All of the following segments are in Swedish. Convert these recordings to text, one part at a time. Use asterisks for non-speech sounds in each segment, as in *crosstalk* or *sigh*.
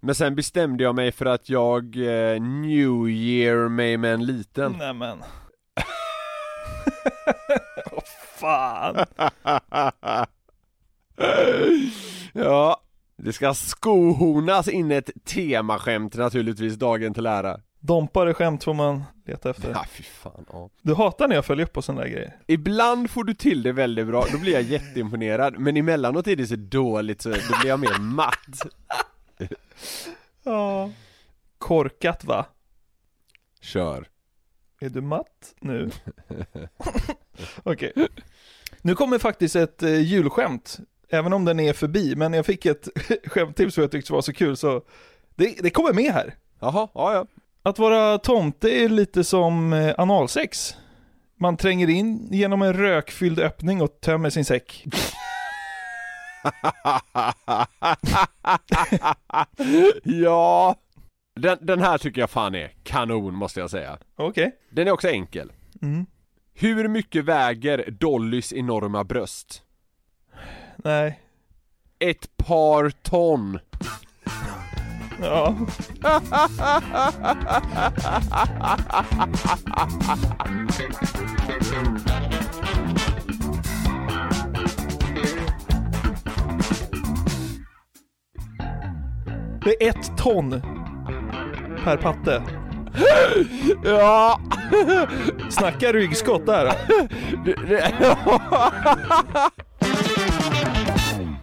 Men sen bestämde jag mig för att jag eh, New Year mig med en liten Nämen. *laughs* Åh fan. *laughs* Ja, det ska skohornas in ett temaskämt naturligtvis dagen till ära Dompare skämt får man leta efter. Ja fy fan, ja. Du hatar när jag följer upp på sådana där grejer. Ibland får du till det väldigt bra, då blir jag *laughs* jätteimponerad Men emellanåt är det så dåligt så då blir jag mer matt Ja. Korkat va? Kör Är du matt nu? *laughs* Okej. Nu kommer faktiskt ett eh, julskämt. Även om den är förbi, men jag fick ett *laughs* skämttips som jag tyckte var så kul så det, det kommer med här. Jaha, ja ja Att vara tomte är lite som eh, analsex. Man tränger in genom en rökfylld öppning och tömmer sin säck. *laughs* Ja den, den här tycker jag fan är kanon måste jag säga Okej. Den är också enkel Mm. Hur mycket väger Dollys enorma bröst? Nej. Ett par ton Ja. *laughs* *laughs* Det är ett ton per patte. Ja! Snacka ryggskott där. *laughs*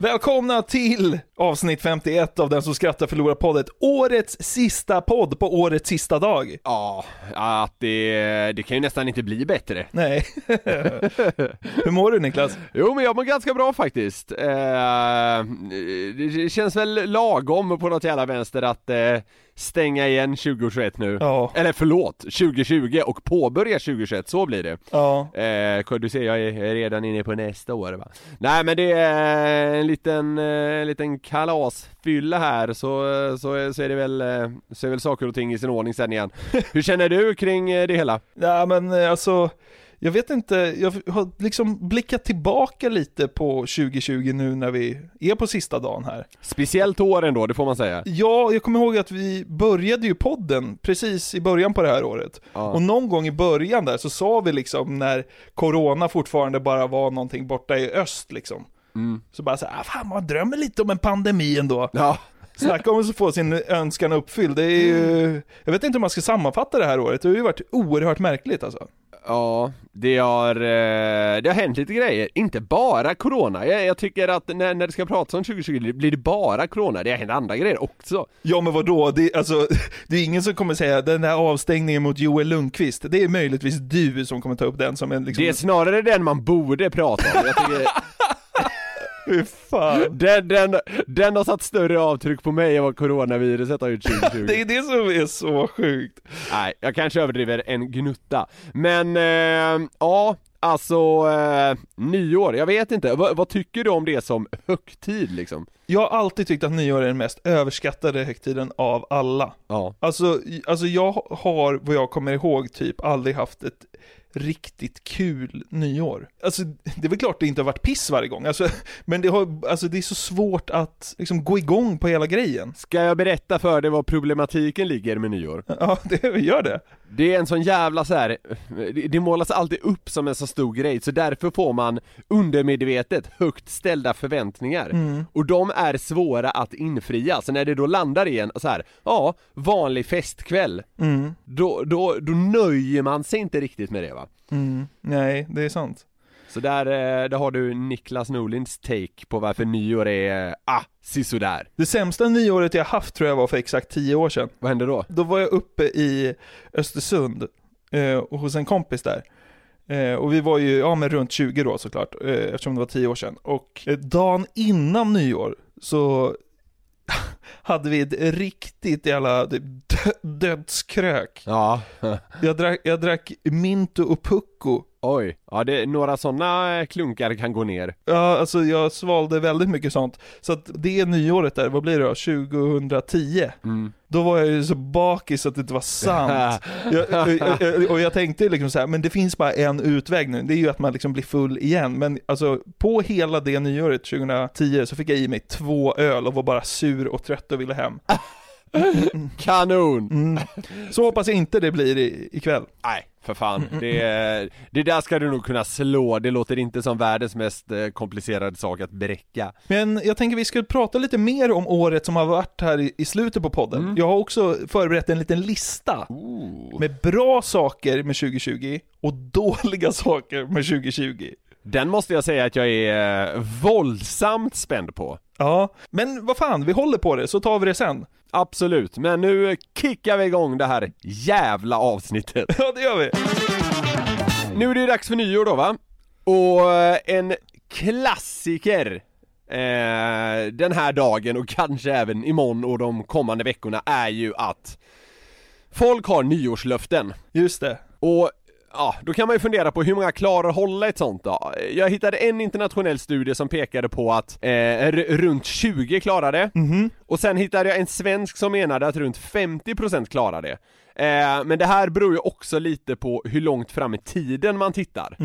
Välkomna till avsnitt 51 av Den som skrattar förlorar poddet. Årets sista podd på årets sista dag. Ja, att det, det kan ju nästan inte bli bättre Nej. *laughs* Hur mår du Niklas? Jo men jag mår ganska bra faktiskt eh, Det känns väl lagom på något jävla vänster att eh, stänga igen 2021 nu Ja. Eller förlåt, 2020 och påbörja 2021, så blir det Ja. Eh, du ser jag är redan inne på nästa år va? Nej men det är en liten, eh, en liten kalasfylla här så, så, så är det väl, eh, så är väl saker och ting i sin ordning sen igen *laughs* Hur känner du kring eh, det hela? Ja men alltså, jag vet inte, jag har liksom blickat tillbaka lite på 2020 nu när vi är på sista dagen här. Speciellt år ändå, det får man säga Ja, jag kommer ihåg att vi började ju podden precis i början på det här året. Ja. Och någon gång i början där så sa vi liksom när Corona fortfarande bara var någonting borta i öst liksom. Mm. Så bara så här, ah, fan man drömmer lite om en pandemi ändå. Ja, Snacka om att få sin önskan uppfylld, det är ju... Jag vet inte hur man ska sammanfatta det här året, det har ju varit oerhört märkligt alltså. ja det har, eh, det har hänt lite grejer, inte bara corona. Jag, jag tycker att när, när det ska pratas om 2020 blir det bara corona, det har hänt andra grejer också. Ja men vadå, det, alltså, *laughs* det är ingen som kommer säga den där avstängningen mot Joel Lundqvist, det är möjligtvis du som kommer ta upp den som en liksom... Det är snarare den man borde prata om, jag tycker *laughs* Fy fan. Den, den, den har satt större avtryck på mig än vad coronaviruset har gjort *laughs* 2020 Det är det som är så sjukt. Nej, jag kanske överdriver en gnutta Men, eh, ja, alltså eh, nyår, jag vet inte, vad, vad tycker du om det som högtid liksom? Jag har alltid tyckt att nyår är den mest överskattade högtiden av alla. Ja, Alltså, alltså jag har, vad jag kommer ihåg, typ aldrig haft ett riktigt kul nyår. Alltså, det är väl klart det inte har varit piss varje gång, alltså, men det, har, alltså, det är så svårt att liksom, gå igång på hela grejen. Ska jag berätta för dig vad problematiken ligger med nyår? Ja, det gör det. Det är en sån jävla så här. det- målas alltid upp som en så stor grej, så därför får man undermedvetet högt ställda förväntningar. Och de är svåra att infria, så när det då landar i en så här, ja, vanlig festkväll, Mm. då, då, då nöjer man sig inte riktigt med det va? Mm. Nej, det är sant. Så där, eh, där har du Niklas Norlinds take på varför nyår är, eh, ah, sisådär. Det sämsta nyåret jag haft tror jag var för exakt tio år sedan. Vad hände då? Då var jag uppe i Östersund eh, och hos en kompis där. Eh, och vi var ju, ja men runt 20 då såklart, eh, eftersom det var 10 år sedan. Och eh, dagen innan nyår så *laughs* hade vi ett riktigt jävla typ, dö- dödskrök. Ja, Jag drack, jag drack Minto och Pucko. Oj, ja det, några sådana klunkar kan gå ner. Ja, alltså jag svalde väldigt mycket sånt. Så att det nyåret där, vad blir det då? 2010? Mm. Då var jag ju så bakis att det inte var sant. *laughs* jag, jag, jag, och jag tänkte liksom så här, men det finns bara en utväg nu, det är ju att man liksom blir full igen. Men alltså på hela det nyåret 2010 så fick jag i mig två öl och var bara sur och trött och ville hem. *laughs* Kanon! Mm. Så hoppas jag inte det blir i, ikväll. Nej, för fan. Det, det där ska du nog kunna slå, det låter inte som världens mest eh, komplicerade sak att bräcka. Men jag tänker vi skulle prata lite mer om året som har varit här i, i slutet på podden. Jag har också förberett en liten lista med bra saker med 2020 och *laughs* dåliga saker med 2020. Den måste jag säga att jag är eh, våldsamt spänd på. Ja, men vad fan, vi håller på det så tar vi det sen. Absolut, men nu kickar vi igång det här jävla avsnittet. *laughs* Ja, det gör vi. Nu är det dags för nyår då va? Och eh, en klassiker eh, den här dagen och kanske även imorgon och de kommande veckorna är ju att folk har nyårslöften. Just det. Och ja, då kan man ju fundera på hur många klarar att hålla ett sånt då? Jag hittade en internationell studie som pekade på att eh, runt 20 klarar det, och sen hittade jag en svensk som menade att runt 50% klarar det. Eh, men det här beror ju också lite på hur långt fram i tiden man tittar.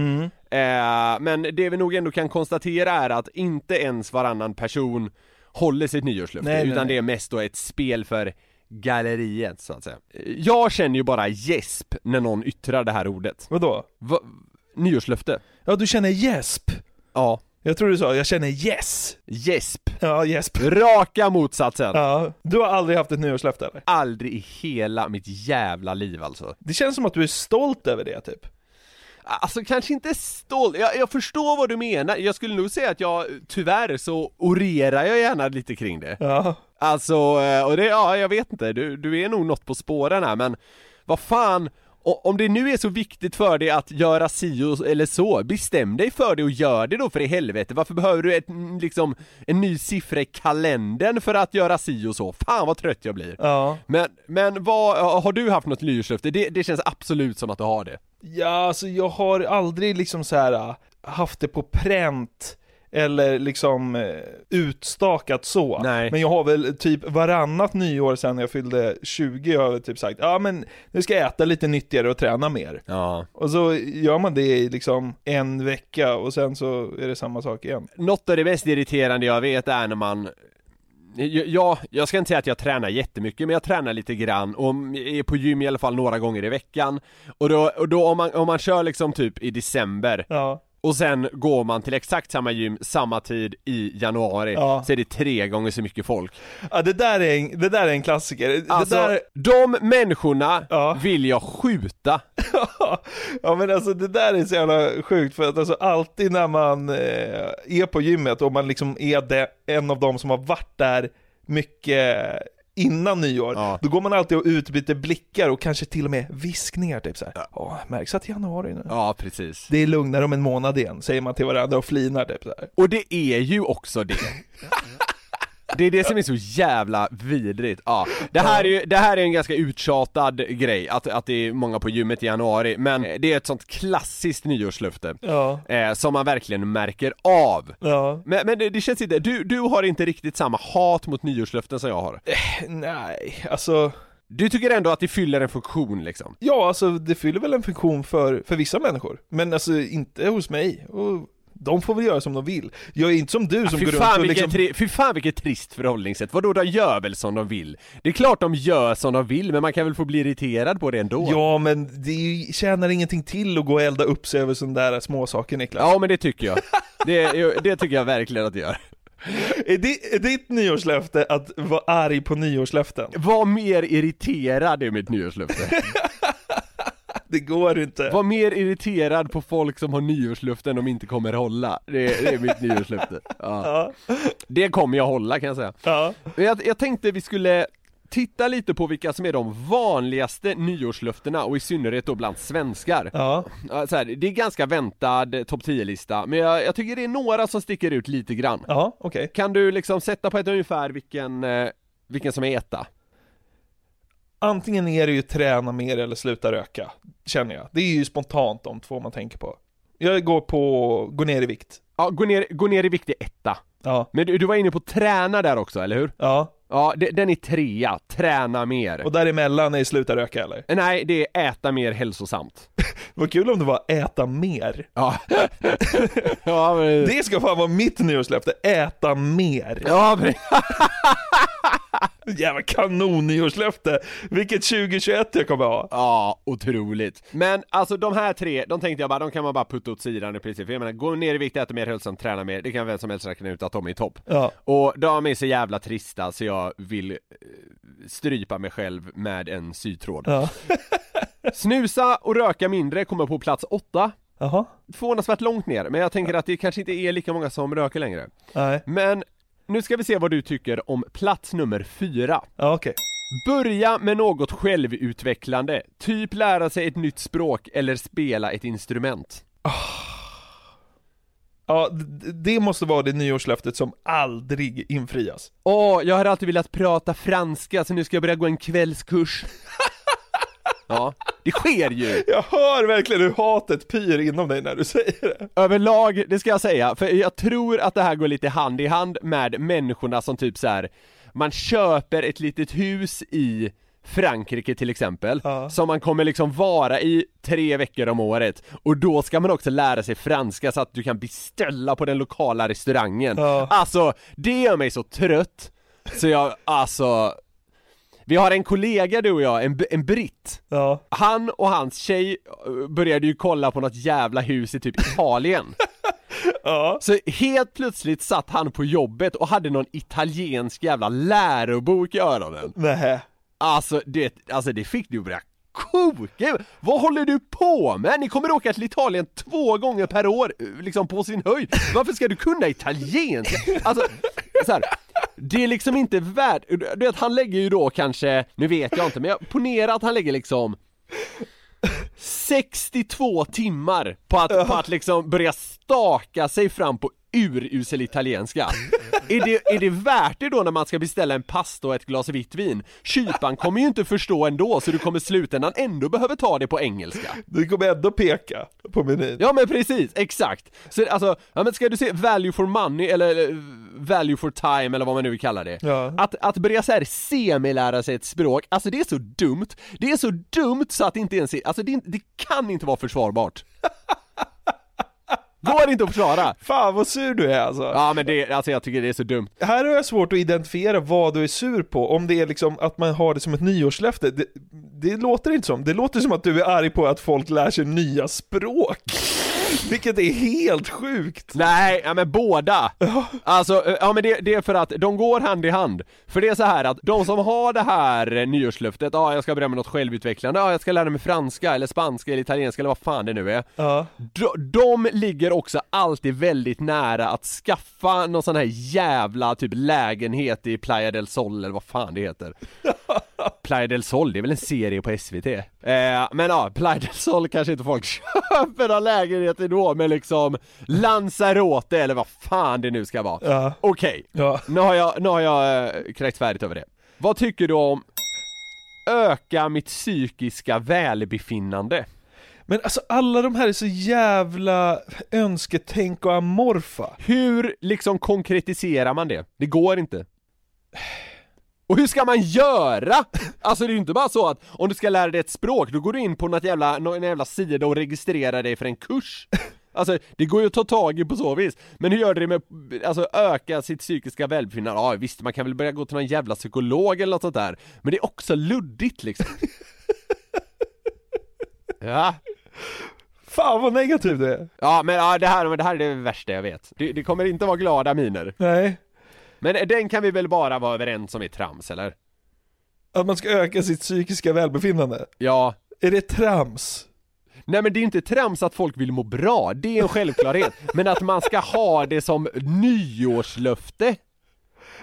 Eh, men det vi nog ändå kan konstatera är att inte ens varannan person håller sitt nyårslöfte, nej, utan nej. det är mest då ett spel för galleriet så att säga. Jag känner ju bara gäsp när någon yttrar det här ordet. Vadå? Va? Nyårslöfte? Ja, du känner gäsp. Ja. Jag tror du sa, jag känner yes. Gäsp. Ja, gäsp. Raka motsatsen. Ja, du har aldrig haft ett nyårslöfte eller? Aldrig i hela mitt jävla liv alltså. Det känns som att du är stolt över det typ. Alltså kanske inte stolt, jag, jag förstår vad du menar, jag skulle nog säga att jag, tyvärr så orerar jag gärna lite kring det. Ja. Alltså, eh, och det, ja jag vet inte, du, du är nog något på spåren här men vad fan, om det nu är så viktigt för dig att göra si och- eller så, bestäm dig för det och gör det då för i helvete. Varför behöver du ett, liksom, en ny siffra i kalendern för att göra si och så? Fan vad trött jag blir. Ja. Men, men vad, har du haft något nyårslöfte? Det, det känns absolut som att du har det. Ja, alltså jag har aldrig liksom så här äh, haft det på pränt eller liksom eh, utstakat så. Nej. Men jag har väl typ varannat nyår sedan jag fyllde 20 har jag typ sagt, ja men nu ska jag äta lite nyttigare och träna mer. Ja. Och så gör man det i liksom en vecka och sen så är det samma sak igen. Något av det mest irriterande jag vet är när man Ja, jag ska inte säga att jag tränar jättemycket, men jag tränar lite grann och är på gym i alla fall några gånger i veckan Och då, och då om, man, om man kör liksom typ i december Ja. Och sen går man till exakt samma gym samma tid i januari Ja. så är det tre gånger så mycket folk Ja det där är en, det där är en klassiker. Alltså, det där, de människorna Ja. vill jag skjuta *laughs* ja men alltså det där är så jävla sjukt för att alltså alltid när man eh, är på gymmet och man liksom är det, en av dem som har varit där mycket innan nyår, Ja. då går man alltid och utbyter blickar och kanske till och med viskningar typ såhär. Ja, märks att januari nu. Ja, precis Det är lugnare om en månad igen, säger man till varandra och flinar typ såhär. Och det är ju också det *laughs* Det är det som är så jävla vidrigt, ja. Det här är ju, det här är en ganska uttjatad grej, att, att det är många på gymmet i januari, men det är ett sånt klassiskt nyårslöfte Ja, eh, Som man verkligen märker av ja. Men, men det, det känns inte, du, du har inte riktigt samma hat mot nyårslöften som jag har Nej, alltså Du tycker ändå att det fyller en funktion liksom? Ja, alltså det fyller väl en funktion för, för vissa människor. Men alltså inte hos mig. Och de får väl göra som de vill. Jag är inte som du som Fy går runt fan, och vilket liksom... tri- fy fan vilket trist förhållningssätt, vadå de gör väl som de vill? Det är klart de gör som de vill, men man kan väl få bli irriterad på det ändå? Ja, men det ju- tjänar ingenting till att gå och elda upp sig över sådana där småsaker Niklas. Ja men det tycker jag. Det, det tycker jag verkligen att det gör. *laughs* Är, di- är ditt nyårslöfte att vara arg på nyårslöften? Var mer irriterad är mitt nyårslöfte. *laughs* *laughs* Det går inte. Var mer irriterad på folk som har nyårslöften de inte kommer hålla. Det, det är mitt *laughs* nyårslöfte. Ja. Ja, Det kommer jag hålla kan jag säga. ja. Jag, jag tänkte vi skulle titta lite på vilka som är de vanligaste nyårslöftena och i synnerhet då bland svenskar. ja. Så här, det är ganska väntad topp 10-lista, men jag, jag tycker det är några som sticker ut lite grann. Ja, okej. Kan du liksom sätta på ett ungefär vilken, eh, vilken som är etta? Antingen är det ju träna mer eller sluta röka, känner jag. Det är ju spontant de två man tänker på. Jag går på, gå ner i vikt. Ja, gå ner, gå ner i vikt är etta. Ja, Men du, du var inne på träna där också, eller hur? ja. Ja, det, den är trea, träna mer. Och däremellan är sluta röka eller? Nej, det är äta mer hälsosamt. *laughs* Vad kul om det var äta mer. Ja, *laughs* ja men... Det ska fan vara mitt nyårslöfte, äta mer. Ja, men... *laughs* *laughs* Jävla kanon nyårslöfte. Vilket 2021 jag kommer ha. Ja, otroligt. Men alltså de här tre, de tänkte jag bara, de kan man bara putta åt sidan i princip. För Jag menar, gå ner i vikt, äta mer hälsosamt, träna mer, det kan vem som helst räkna ut att de är i topp. Ja, Och de är så jävla trista så jag vill eh, strypa mig själv med en sytråd. ja. *laughs* Snusa och röka mindre kommer på plats åtta. Jaha. Förvånansvärt långt ner, men jag tänker att det kanske inte är lika många som röker längre. Nej. Men nu ska vi se vad du tycker om plats nummer fyra. Ja, okej. Börja med något självutvecklande, typ lära sig ett nytt språk eller spela ett instrument. Ja, d- det måste vara det nyårslöftet som aldrig infrias. Åh, jag har alltid velat prata franska så nu ska jag börja gå en kvällskurs. *laughs* ja, det sker ju. Jag hör verkligen hur hatet pyr inom dig när du säger det. Överlag, det ska jag säga, för jag tror att det här går lite hand i hand med människorna som typ så här. man köper ett litet hus i Frankrike till exempel, Ja. som man kommer liksom vara i tre veckor om året och då ska man också lära sig franska så att du kan beställa på den lokala restaurangen. Ja. Alltså, det gör mig så trött, så jag, alltså Vi har en kollega du och jag, en, en britt Ja. han och hans tjej eh, började ju kolla på något jävla hus i typ Italien *laughs* Ja. Så helt plötsligt satt han på jobbet och hade någon italiensk jävla lärobok i öronen Nej. Alltså det, alltså det fick du börja koka! Vad håller du på med? Ni kommer åka till Italien två gånger per år, eh, liksom på sin höjd Varför ska du kunna italienska? Alltså, så här, det är liksom inte värt, du vet han lägger ju då kanske, nu vet jag inte men jag ponerar att han lägger liksom 62 timmar på att, på att liksom börja staka sig fram på urusel italienska är det, är det värt det då när man ska beställa en pasta och ett glas vitt vin? Kyparen kommer ju inte förstå ändå så du kommer i slutändan ändå behöver ta det på engelska Du kommer ändå peka på menyn. Ja men precis, exakt! Så alltså, ja men ska du se value for money eller value for time eller vad man nu vill kalla det Ja. Att, att börja så här semilära sig ett språk, alltså det är så dumt Det är så dumt så att det inte ens är, alltså det, det kan inte vara försvarbart *laughs* Går inte att försvara! Fan vad sur du är alltså. Ja men det, alltså jag tycker det är så dumt Här har jag svårt att identifiera vad du är sur på, om det är liksom att man har det som ett nyårslöfte. Det, det låter inte som, det låter som att du är arg på att folk lär sig nya språk. Vilket är helt sjukt. Nej, ja men båda! Alltså, eh, ja men det, det är för att de går hand i hand. För det är så här att de som har det här eh, nyårslöftet, ja jag ska börja med något självutvecklande, ja jag ska lära mig franska eller spanska eller italienska eller vad fan det nu är. Ja. De, de ligger också alltid väldigt nära att skaffa någon sån här jävla typ lägenhet i Playa del Sol eller vad fan det heter. *laughs* Playa del Sol, det är väl en serie på SVT? Eh, men ja, Playa del Sol kanske inte folk *laughs* köper någon lägenhet då, men liksom Lanzarote eller vad fan det nu ska vara. Ja. Okej, Ja. nu har jag, nu har jag eh, kräkt färdigt över det. Vad tycker du om öka mitt psykiska välbefinnande? Men alltså alla de här är så jävla önsketänk och amorfa. Hur liksom konkretiserar man det? Det går inte. Och hur ska man göra? Alltså det är ju inte bara så att om du ska lära dig ett språk, då går du in på något jävla, någon jävla sida och registrerar dig för en kurs Alltså det går ju att ta tag i på så vis Men hur gör du det med, alltså öka sitt psykiska välbefinnande? Ja visst, man kan väl börja gå till någon jävla psykolog eller något sånt där Men det är också luddigt liksom Ja, Fan vad negativ du är. ja men ja, det här, det här är det värsta jag vet det, det kommer inte vara glada miner Nej. Men den kan vi väl bara vara överens om är trams eller? Att man ska öka sitt psykiska välbefinnande. Ja, Är det trams? Nej men det är inte trams att folk vill må bra, det är en självklarhet *laughs* Men att man ska ha det som nyårslöfte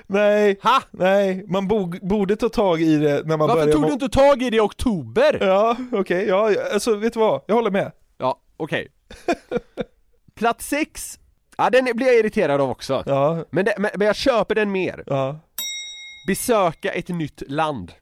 Nej, Ha? nej, man bo- borde ta tag i det när man Varför börjar tog må- du inte tag i det i oktober? Ja, okej, ja, alltså vet du vad? Jag håller med. Ja, okej *laughs* Plats sex Ja den blir jag irriterad av också Ja, men, det, men, men jag köper den mer ja. Besöka ett nytt land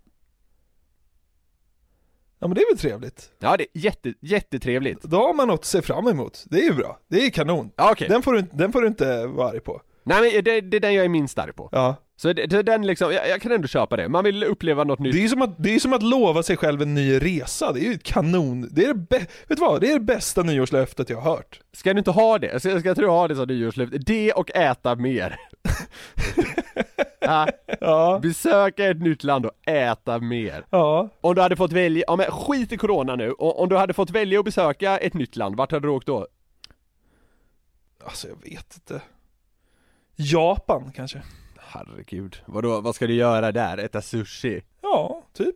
Ja men det är väl trevligt. Ja det är jätte, jättetrevligt Då har man något att se fram emot. Det är ju bra. Det är kanon. Ja okej, Den, får du, inte- den får du inte vara arg på. Nej men det, det är den jag är minst arg på Ja. Så det, det, den liksom, jag, jag kan ändå köpa det, man vill uppleva något nytt Det är som att, det är som att lova sig själv en ny resa. Det är ju ett kanon. Det är det, bä- vet du vad? Det är det bästa nyårslöftet jag har hört. Ska du inte ha det? Ska, ska du ha det som nyårslöfte? Det och äta mer *laughs* ja, Ja, Besöka ett nytt land och äta mer ja. Om du hade fått välja, ja men skit i corona nu, och om du hade fått välja att besöka ett nytt land, vart hade du åkt då? Alltså jag vet inte. Japan kanske? Herregud, vadå, vad ska du göra där? Äta sushi? Ja, typ.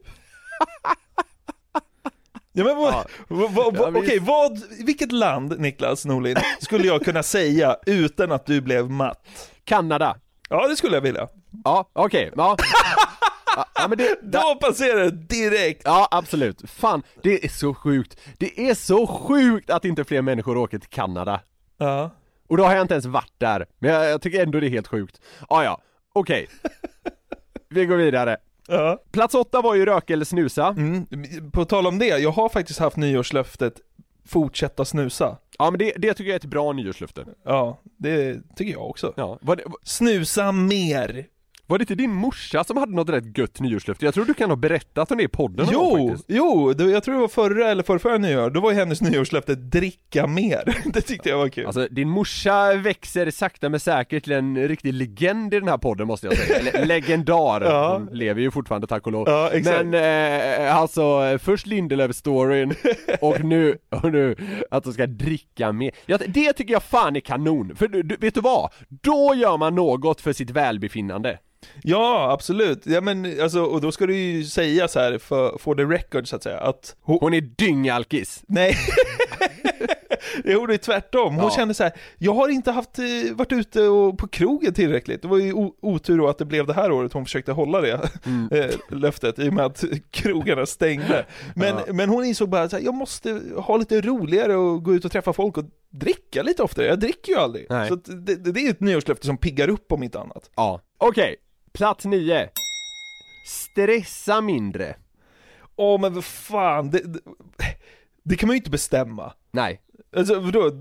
Ja men vad, Ja. vad, vad, visst. okej, vad, vilket land Niklas Norlin skulle jag kunna säga utan att du blev matt? Kanada? Ja det skulle jag vilja. Ja, okej, ja. ja Ja men det, Då passerar det direkt! ja absolut, fan, det är så sjukt Det är så sjukt att inte fler människor åker till Kanada Ja. Och då har jag inte ens varit där, men jag, jag tycker ändå det är helt sjukt ah, ja, okej *laughs* Vi går vidare ja. Plats åtta var ju röka eller snusa Mm. På tal om det, jag har faktiskt haft nyårslöftet fortsätta snusa. Ja men det, det tycker jag är ett bra nyårslöfte Ja, det tycker jag också. Ja, var det, Snusa mer! Var det inte din morsa som hade något rätt gött nyårslöfte? Jag tror du kan ha berättat om det i podden någon Jo, faktiskt. jo, det, jag tror det var förra eller förrförra nyår, då var ju hennes nyårslöfte dricka mer. *laughs* Det tyckte jag var kul. Alltså din morsa växer sakta men säkert till en riktig legend i den här podden måste jag säga, eller *laughs* legendar, Ja. hon lever ju fortfarande tack och lov Ja, exakt. Men eh, alltså, först Lindelöf-storyn *laughs* och nu, och nu att de ska dricka mer ja, Det tycker jag fan är kanon, för du, du, vet du vad? Då gör man något för sitt välbefinnande Ja, absolut. Ja men alltså, och då ska du ju säga så här för, for the record så att säga, att hon, Hon är dyngalkis nej Jo, *laughs* det är tvärtom. Hon Ja. kände så här, jag har inte haft, eh, varit ute och på krogen tillräckligt. Det var ju otur då att det blev det här året hon försökte hålla det *laughs* eh, löftet i och med att krogarna stängde. Men, Ja. men hon insåg bara här, jag måste ha lite roligare och gå ut och träffa folk och dricka lite oftare. Jag dricker ju aldrig. Nej. Så att det, det det är ett nyårslöfte som piggar upp om inte annat. Ja, okej, plats nio Stressa mindre Åh men vad fan, det, det, det kan man ju inte bestämma. Nej Alltså vadå,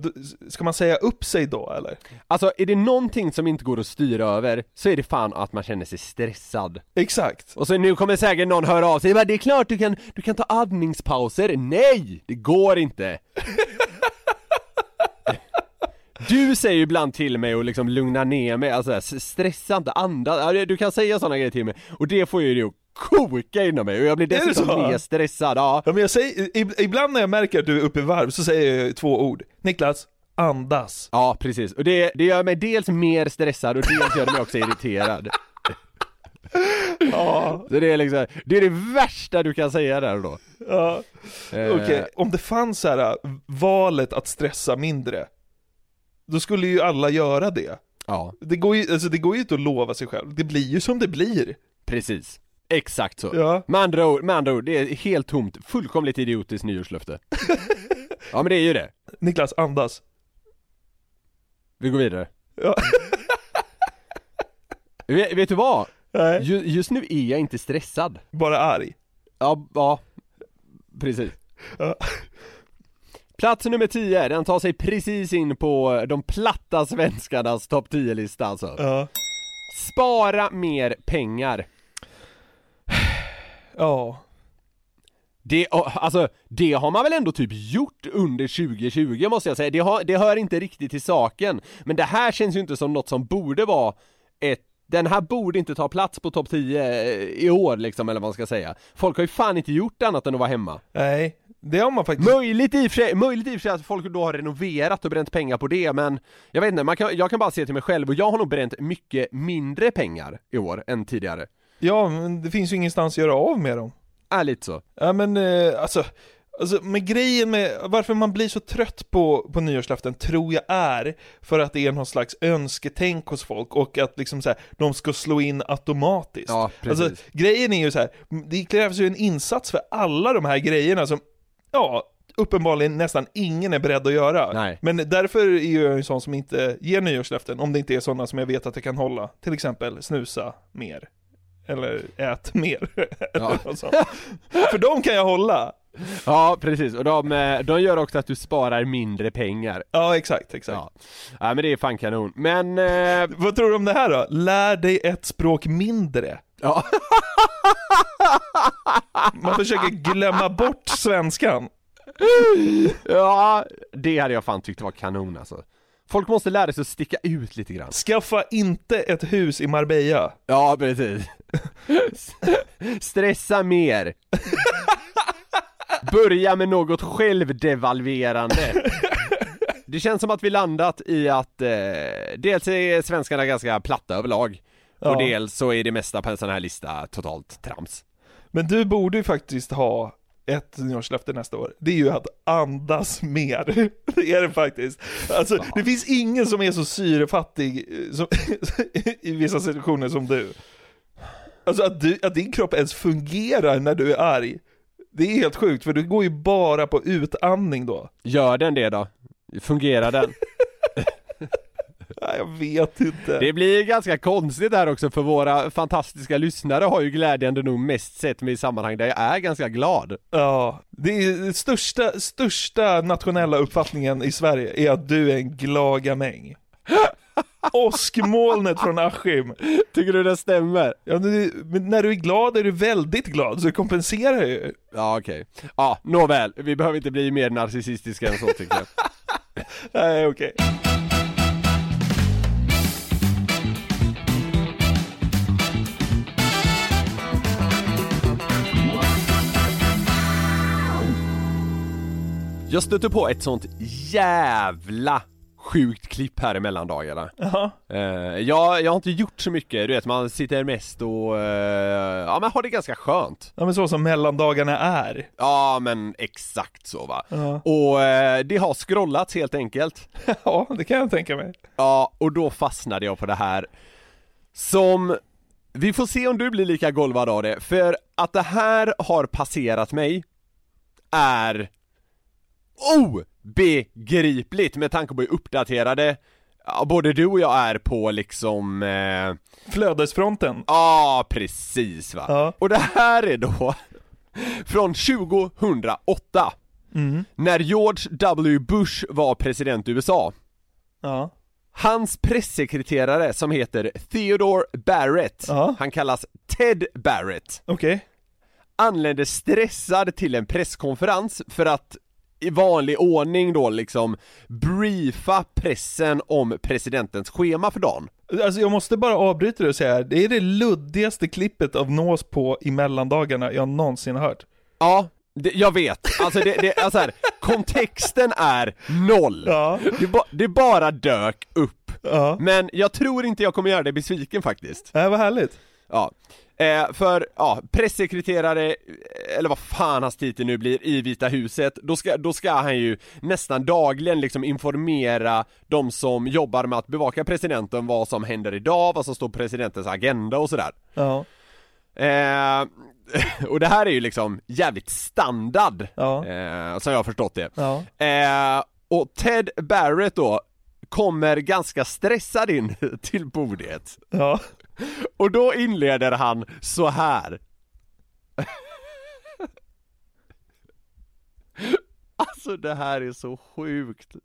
ska man säga upp sig då eller? Alltså är det någonting som inte går att styra över så är det fan att man känner sig stressad Exakt. Och så nu kommer säkert någon höra av sig, det är klart du kan, du kan ta andningspauser, nej! Det går inte! *laughs* Du säger ju ibland till mig och liksom lugna ner mig, alltså stressa inte, andas, du kan säga sådana grejer till mig och det får ju det att koka inom mig och jag blir det dessutom mer stressad, ja Ja men jag säger, ib- ibland när jag märker att du är uppe i varv så säger jag två ord. Niklas, andas. Ja precis, och det, det gör mig dels mer stressad och dels gör det mig också irriterad *laughs* Ja. Så det är liksom, det är det värsta du kan säga där och då ja. Eh, Okej, om det fanns så här valet att stressa mindre, då skulle ju alla göra det. Ja, Det går ju, alltså det går ju inte att lova sig själv, det blir ju som det blir. precis Exakt så Ja. Med andra ord, med andra ord, det är helt tomt, fullkomligt idiotiskt nyårslöfte *laughs* Ja men det är ju det, Niklas, andas. vi går vidare Ja. *laughs* vet, vet du vad? Nej. Ju, just nu är jag inte stressad Bara arg. Ja, ja, precis Ja. Plats nummer 10, den tar sig precis in på de platta svenskarnas topp 10-lista alltså. Ja. Spara mer pengar. *sighs* Ja. Det, alltså, det har man väl ändå typ gjort under 2020 måste jag säga, det, har, det hör inte riktigt till saken. Men det här känns ju inte som något som borde vara ett den här borde inte ta plats på topp 10 i år liksom, eller vad man ska säga. Folk har ju fan inte gjort annat än att vara hemma. Nej, det har man faktiskt. Möjligt i och för sig, möjligt i och för sig att folk då har renoverat och bränt pengar på det men Jag vet inte, man kan, jag kan bara se till mig själv och jag har nog bränt mycket mindre pengar i år än tidigare Ja, men det finns ju ingenstans att göra av med dem. Är lite så Ja men eh, alltså, alltså med grejen med varför man blir så trött på, på nyårslöften tror jag är för att det är någon slags önsketänk hos folk och att liksom så här, de ska slå in automatiskt. Ja, precis Alltså grejen är ju så här, det krävs ju en insats för alla de här grejerna som, ja, uppenbarligen nästan ingen är beredd att göra. Nej. Men därför är jag en sån som inte ger nyårslöften, om det inte är sådana som jag vet att jag kan hålla. Till exempel snusa mer. Eller ät mer. *laughs* Ja. För de kan jag hålla. Ja precis, och de, eh, de gör också att du sparar mindre pengar Ja, exakt, exakt. Ja, ja men det är fan kanon, men... Eh, Vad tror du om det här då? Lär dig ett språk mindre. Ja. *laughs* Man försöker glömma bort svenskan. ja, det hade jag fan tyckt var kanon alltså Folk måste lära sig att sticka ut lite grann Skaffa inte ett hus i Marbella. Ja precis *laughs* Stressa mer Börja med något självdevalverande Det känns som att vi landat i att eh, dels är svenskarna ganska platta överlag Ja. Och dels så är det mesta på en sån här lista totalt trams Men du borde ju faktiskt ha ett nyårslöfte nästa år. Det är ju att andas mer. *laughs* Det är det faktiskt. Alltså, det finns ingen som är så syrefattig eh, som, *laughs* i vissa situationer som du. Alltså att, du, att din kropp ens fungerar när du är arg. Det är helt sjukt, för du går ju bara på utandning då. Gör den det då? Fungerar den? *laughs* Jag vet inte. Det blir ganska konstigt här också för våra fantastiska lyssnare har ju glädjande nog mest sett mig i sammanhang där jag är ganska glad Ja, det är största, största nationella uppfattningen i Sverige är att du är en glad gamäng. *laughs* Åskmolnet från Askim. Tycker du det stämmer? Ja, men när du är glad är du väldigt glad, så det kompenserar ju. Ja okej, ja nåväl, vi behöver inte bli mer narcissistiska än så tycker jag *laughs* Nej, okej. Jag stötte på ett sånt jävla sjukt klipp här i mellandagarna Jaha. eh, jag, jag har inte gjort så mycket, du vet man sitter mest och, eh, ja men har det ganska skönt Ja men så som mellandagarna är. Ja men exakt så va Ja. Och eh, det har scrollats helt enkelt *laughs* ja, det kan jag tänka mig. Ja, och då fastnade jag på det här Som, vi får se om du blir lika golvad av det, för att det här har passerat mig Är obegripligt med tanke på hur uppdaterade ja, både du och jag är på liksom eh, Flödesfronten. Ja, precis va. Ja. Och det här är då från 2008 Mm. När George W Bush var president i USA Ja. Hans pressekreterare som heter Theodore Barrett, Ja. han kallas Ted Barrett Okej. Anlände stressad till en presskonferens för att i vanlig ordning då liksom briefa pressen om presidentens schema för dagen Alltså jag måste bara avbryta det och säga det är det luddigaste klippet av nås på i mellandagarna jag någonsin har hört. Ja, det, jag vet, alltså det, det alltså här, kontexten är noll Ja. det, ba, det bara dök upp Ja. Men jag tror inte jag kommer göra dig besviken faktiskt Nej, vad härligt. Ja, eh, för ja, pressekreterare, eh, eller vad fan hans titel nu blir, i Vita huset, då ska, då ska han ju nästan dagligen liksom informera de som jobbar med att bevaka presidenten vad som händer idag, vad som står på presidentens agenda och sådär. Ja. Eh, *laughs* och det här är ju liksom jävligt standard, Ja. eh, som jag har förstått det. Ja. Eh, och Ted Barrett då kommer ganska stressad in *laughs* till bordet. Ja. *laughs* Och då inleder han så här. *laughs* Alltså det här är så sjukt.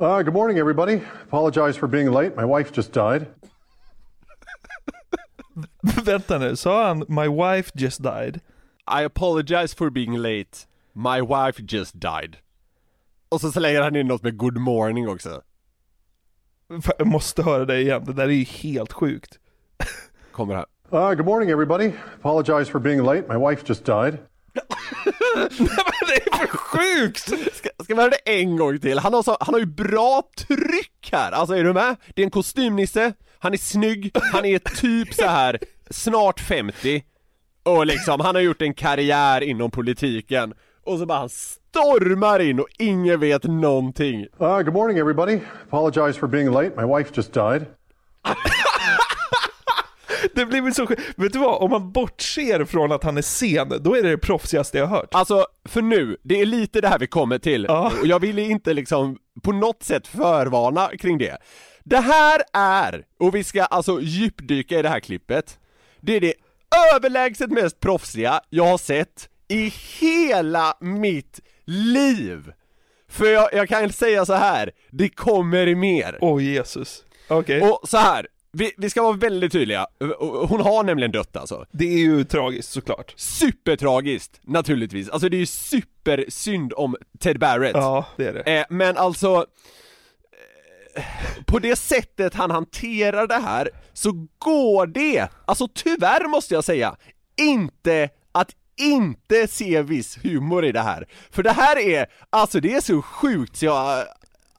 Uh, good morning, everybody. Apologize for being late. My wife just died. *laughs* Vänta nu, sa han 'My wife just died'? I apologize for being late. My wife just died. Och så slänger han in något med good morning också. Jag måste höra det igen, det där är ju helt sjukt. Kommer här. Uh, good morning, everybody. Apologize for being late. My wife just died. *laughs* det är för sjukt! Ska, ska vi höra det en gång till? Han har, så, han har ju bra tryck här, alltså är du med? Det är en kostymnisse, han är snygg, han är typ så här snart 50 och liksom, han har gjort en karriär inom politiken och så bara han stormar in och ingen vet någonting. Uh, good morning, everybody. Apologize for being late. My wife just died. *laughs* Det blir väl så. Vet du vad, om man bortser från att han är sen, då är det det proffsigaste jag hört. Alltså, för nu, det är lite det här vi kommer till, Ja. och jag vill inte liksom på något sätt förvarna kring det. Det här är, och vi ska alltså djupdyka i det här klippet, det är det överlägset mest proffsiga jag har sett i hela mitt liv! För jag, jag kan säga så här, det kommer mer. Åh Jesus. Okej. Och så här, vi, vi ska vara väldigt tydliga, hon har nämligen dött alltså. Det är ju tragiskt såklart. Supertragiskt, naturligtvis. Alltså det är ju supersynd om Ted Barrett. Ja, det är det. Eh, men alltså, eh, på det sättet han hanterar det här så går det, alltså tyvärr måste jag säga, inte att inte se viss humor i det här. För det här är, alltså det är så sjukt så jag,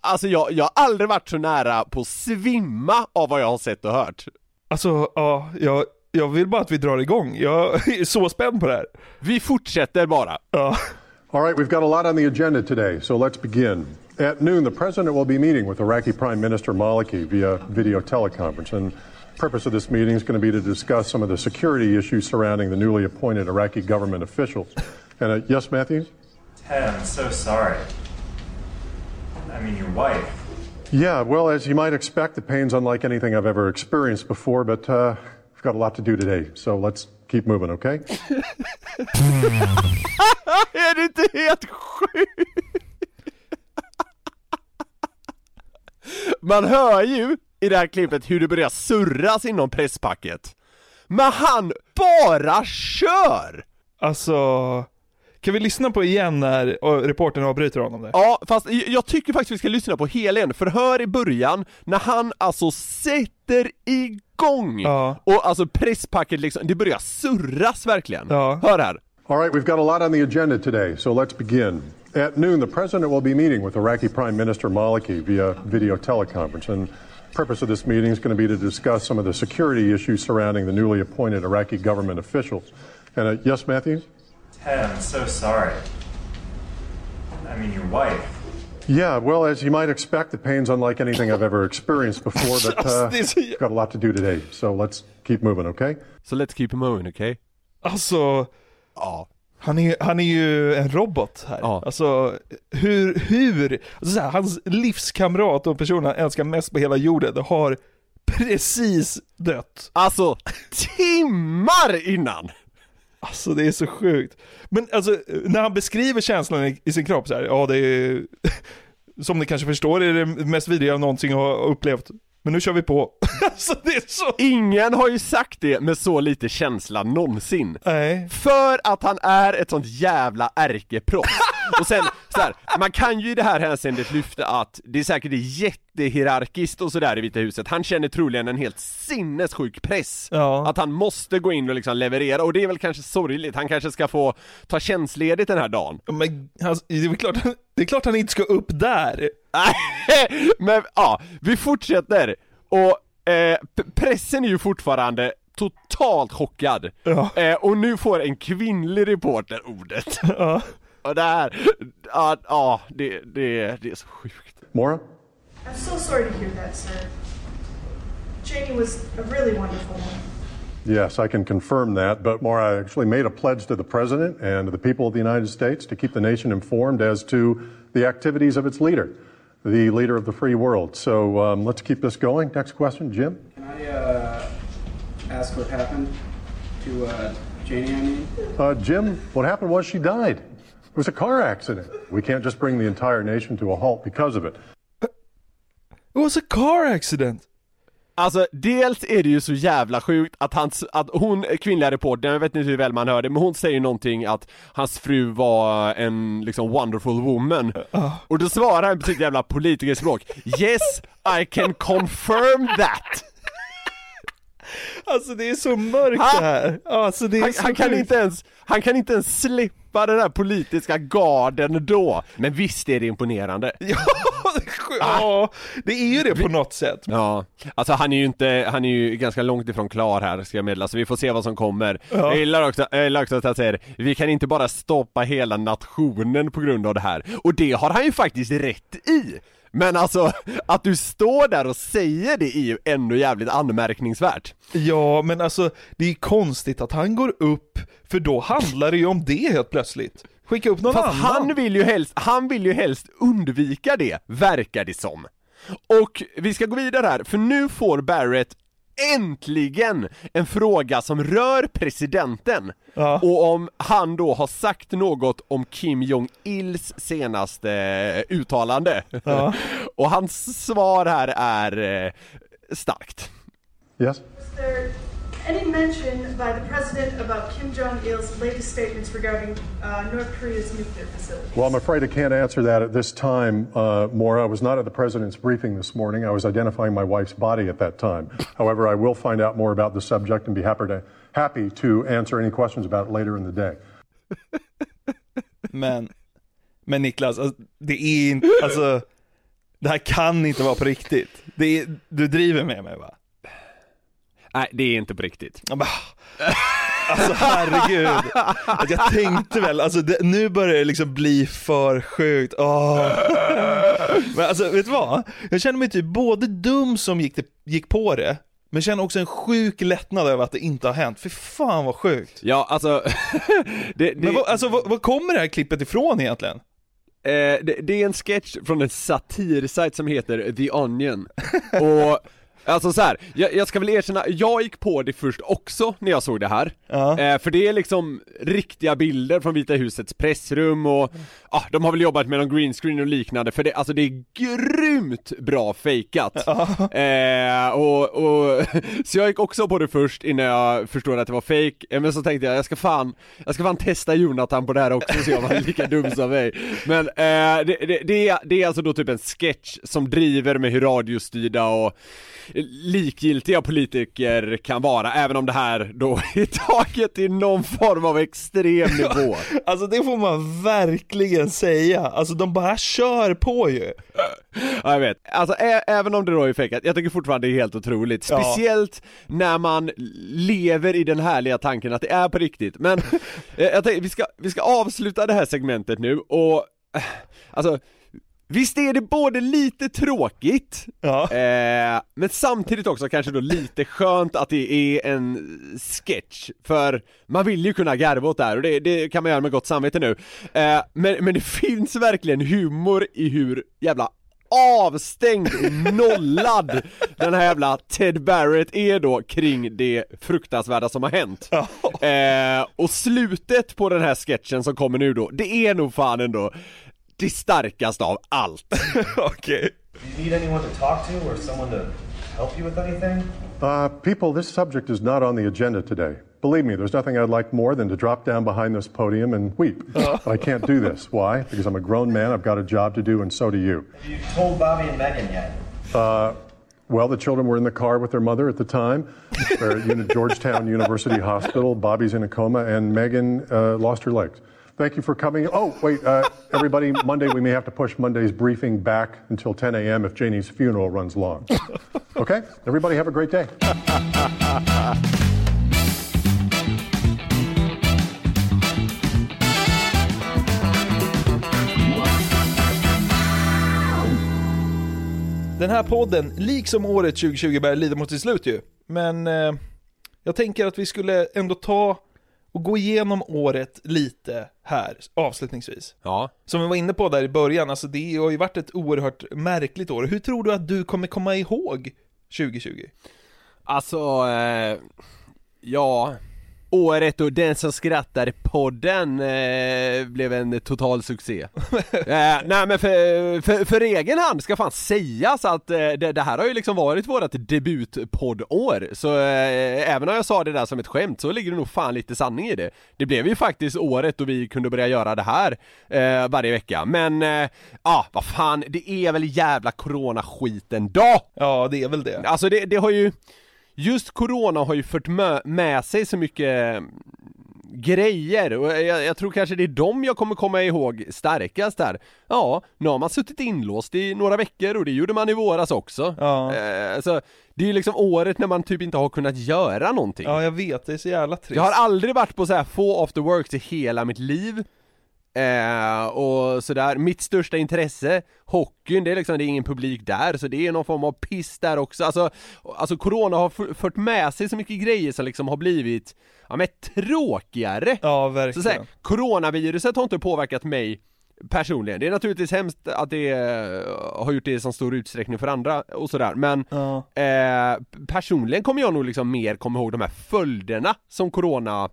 alltså jag, jag har aldrig varit så nära på att svimma av vad jag har sett och hört. Alltså, ja, jag, jag vill bara att vi drar igång. Jag är så spänd på det här. Vi fortsätter bara. Ja. All right, we've got a lot on the agenda today, so let's begin. At noon, the president will be meeting with Iraqi Prime Minister Maliki via video teleconference. And purpose of this meeting is going to be to discuss some of the security issues surrounding the newly appointed Iraqi government officials. And uh, yes, Matthews? Ted, I'm so sorry. I mean, your wife. Yeah, well, as you might expect, the pain's unlike anything I've ever experienced before, but uh, we've got a lot to do today, so let's keep moving, okay? *laughs* *laughs* Är det inte helt sjukt? Man hör ju i det här klippet hur det börjar surras inom presspacket. Men han bara kör! Alltså, kan vi lyssna på igen när och reportern avbryter honom där? Ja, fast jag- tycker faktiskt vi ska lyssna på hela en, för hör i början när han alltså sätter igång! Ja. Och alltså presspacket liksom, det börjar surras verkligen. Ja. Hör här. All right, we've got a lot on the agenda today, so let's begin. At noon, the president will be meeting with Iraqi Prime Minister Maliki via video teleconference. And purpose of this meeting is going to be to discuss some of the security issues surrounding the newly appointed Iraqi government officials. And uh, yes, Matthews? Ted, I'm so sorry. I mean, your wife. Yeah, well, as you might expect, the pain's unlike anything I've ever experienced before, but uh, got a lot to do today, so let's keep moving, okay? So let's keep moving, okej? Alltså, Ja. han är, han är ju en robot här. Ja. Alltså, hur, hur, alltså så här, hans livskamrat och personen han älskar mest på hela jorden har precis dött. Alltså, *laughs* timmar innan! Alltså det är så sjukt. Men alltså, när han beskriver känslan i, i sin kropp så här, ja det är, *laughs* som ni kanske förstår är det mest vidriga jag någonsin har upplevt. Men nu kör vi på. *laughs* alltså det är så... Ingen har ju sagt det med så lite känsla någonsin. Nej. För att han är ett sånt jävla ärkeproffs. Och sen, så här, man kan ju i det här hänseendet lyfta att det är säkert jättehierarkiskt och sådär i Vita huset. Han känner troligen en helt sinnessjuk press. Ja. Att han måste gå in och liksom leverera, och det är väl kanske sorgligt. Han kanske ska få ta tjänstledigt den här dagen. Men alltså, det, är klart, det är klart han inte ska upp där. *laughs* Men ja, vi fortsätter. Och eh, pressen är ju fortfarande totalt chockad. Ja. Eh, och nu får en kvinnlig reporter ordet. Ja. Och det här, ja, ja det, det, det är så sjukt. Maura? I'm so sorry to hear that, sir. Janie was a really wonderful woman. Yes, I can confirm that. But Maura, I actually made a pledge to the president and to the people of the United States to keep the nation informed as to the activities of its leader, the leader of the free world. So um, let's keep this going. Next question, Jim. Can I uh, ask what happened to uh, Janie? I mean, Uh, Jim, what happened was she died. It was a car accident. We can't just bring the entire nation to a halt because of it. It was a car accident. Alltså dels är det ju så jävla sjukt att hans, att hon, kvinnliga reportern, jag vet inte hur väl man hör det, men hon säger någonting att hans fru var en liksom wonderful woman. Och då svarar han på sitt jävla politikerspråk, yes I can confirm that! Alltså det är så mörkt Ha? det här. Alltså det är Han, så han, kan inte ens, han kan inte ens släppa den här politiska garden då. Men visst är det imponerande. *laughs* Ja, det är sjukt. ja, det är ju det på något sätt. Ja, alltså han är ju inte, han är ju ganska långt ifrån klar här ska jag meddela, så vi får se vad som kommer. Ja. Jag gillar också, jag gillar också att han säger, vi kan inte bara stoppa hela nationen på grund av det här. Och det har han ju faktiskt rätt i! Men alltså, att du står där och säger det är ju ändå jävligt anmärkningsvärt. Ja, men alltså det är konstigt att han går upp, för då handlar det ju om det helt plötsligt. Skicka upp någon Fast annan. han vill ju helst, han vill ju helst undvika det, verkar det som. Och vi ska gå vidare här, för nu får Barrett äntligen en fråga som rör presidenten. Ja. Och om han då har sagt något om Kim Jong-Ils senaste eh, uttalande. Ja. *laughs* Och hans svar här är eh, starkt. Yes? Was there any mention by the president about Kim Jong il's latest statements regarding uh, North Korea's nuclear facilities? Well, I'm afraid I can't answer that at this time, uh, Maura. I was not at the president's briefing this morning. I was identifying my wife's body at that time. However, I will find out more about the subject and be happy to, happy to answer any questions about it later in the day. Men, men Niklas, alltså, det är inte, alltså, det här kan inte vara på riktigt. Det är, du driver med mig va? Nej, det är inte på riktigt. Alltså herregud. Att jag tänkte väl, alltså det, nu börjar det liksom bli för sjukt. Åh. Men alltså vet du vad? Jag känner mig typ både dum som gick, gick på det, men känner också en sjuk lättnad över att det inte har hänt. För fan vad sjukt. Ja, alltså... *laughs* det, det, Men vad, alltså vad, vad kommer det här klippet ifrån egentligen? Eh, det, det är en sketch från en satirsajt som heter The Onion Och Alltså så här, jag, jag ska väl erkänna, jag gick på det först också när jag såg det här. Ja. eh, För det är liksom riktiga bilder från Vita husets pressrum och ah, de har väl jobbat med någon green screen och liknande för det, alltså det är grymt bra fejkat. Eh, och, och, *laughs* Så jag gick också på det först innan jag förstod att det var fake. Eh, men så tänkte jag, jag ska fan, jag ska fan testa Jonathan på det här också så jag var lika *laughs* dum som mig. Men eh, det, det, det, är, det är alltså då typ en sketch som driver med hur radiostyrda och likgiltiga politiker kan vara, även om det här då *laughs* är taget till någon form av extrem nivå. Alltså det får man verkligen säga, alltså de bara kör på ju. Ja jag vet, alltså ä- även om det då är fejkat, jag tycker fortfarande det är helt otroligt. Ja. Speciellt när man lever i den härliga tanken att det är på riktigt. Men *laughs* eh, jag tänkte, vi ska, vi ska avsluta det här segmentet nu och, eh, alltså Visst är det både lite tråkigt, Ja. eh, men samtidigt också kanske då lite skönt att det är en sketch, för man vill ju kunna garva åt det här och det, det kan man göra med gott samvete nu. Eh, men, men det finns verkligen humor i hur jävla avstängd och nollad *laughs* den här jävla Ted Barrett är då kring det fruktansvärda som har hänt. Eh, och slutet på den här sketchen som kommer nu då, det är nog fan ändå det starkaste av allt. *laughs* Okej. Do you need anyone to talk to or someone to help you with anything? Uh, people, this subject is not on the agenda today. Believe me, there's nothing I'd like more than to drop down behind this podium and weep. But I can't do this. Why? Because I'm a grown man, I've got a job to do, and so do you. Have you told Bobby and Megan yet? Uh, well, the children were in the car with their mother at the time. They're at *laughs* Georgetown University Hospital. Bobby's in a coma, and Megan uh, lost her legs. Thank you for coming. Oh, wait, uh, everybody, Monday we may have to push Monday's briefing back until 10 a.m. if Janie's funeral runs long. Okay? Everybody have a great day. Den här podden, liksom året 2020 börjar lida mot sitt slut ju. Men eh, jag tänker att vi skulle ändå ta och gå igenom året lite här, avslutningsvis. Ja. Som vi var inne på där i början, alltså det har ju varit ett oerhört märkligt år. Hur tror du att du kommer komma ihåg 2020? Alltså, eh, ja, Året och Den som skrattar podden eh, blev en total succé. *laughs* Eh, Nej men för, för, för egen hand ska fan sägas att eh, det, det här har ju liksom varit vårt debutpoddår. Så eh, även om jag sa det där som ett skämt så ligger det nog fan lite sanning i det. Det blev ju faktiskt året då vi kunde börja göra det här eh, varje vecka. Men, ja eh, ah, vad fan, det är väl jävla coronaskiten då! Ja det är väl det. Alltså det, det har ju Just corona har ju fört med, sig så mycket mm, grejer och jag, jag, tror kanske det är dem jag kommer komma ihåg starkast där Ja, nu har man suttit inlåst i några veckor och det gjorde man i våras också. Ja. eh, alltså, Det är ju liksom året när man typ inte har kunnat göra någonting. Ja jag vet, det är så jävla trist. Jag har aldrig varit på så här få after works i hela mitt liv Eh, och sådär, mitt största intresse, hockeyn, det är liksom, det är ingen publik där, så det är någon form av piss där också, alltså, alltså corona har fört med sig så mycket grejer som liksom har blivit, ja men tråkigare! Ja verkligen så här, coronaviruset har inte påverkat mig personligen, det är naturligtvis hemskt att det eh, har gjort det i så stor utsträckning för andra och sådär, men Ja. eh, personligen kommer jag nog liksom mer komma ihåg de här följderna som corona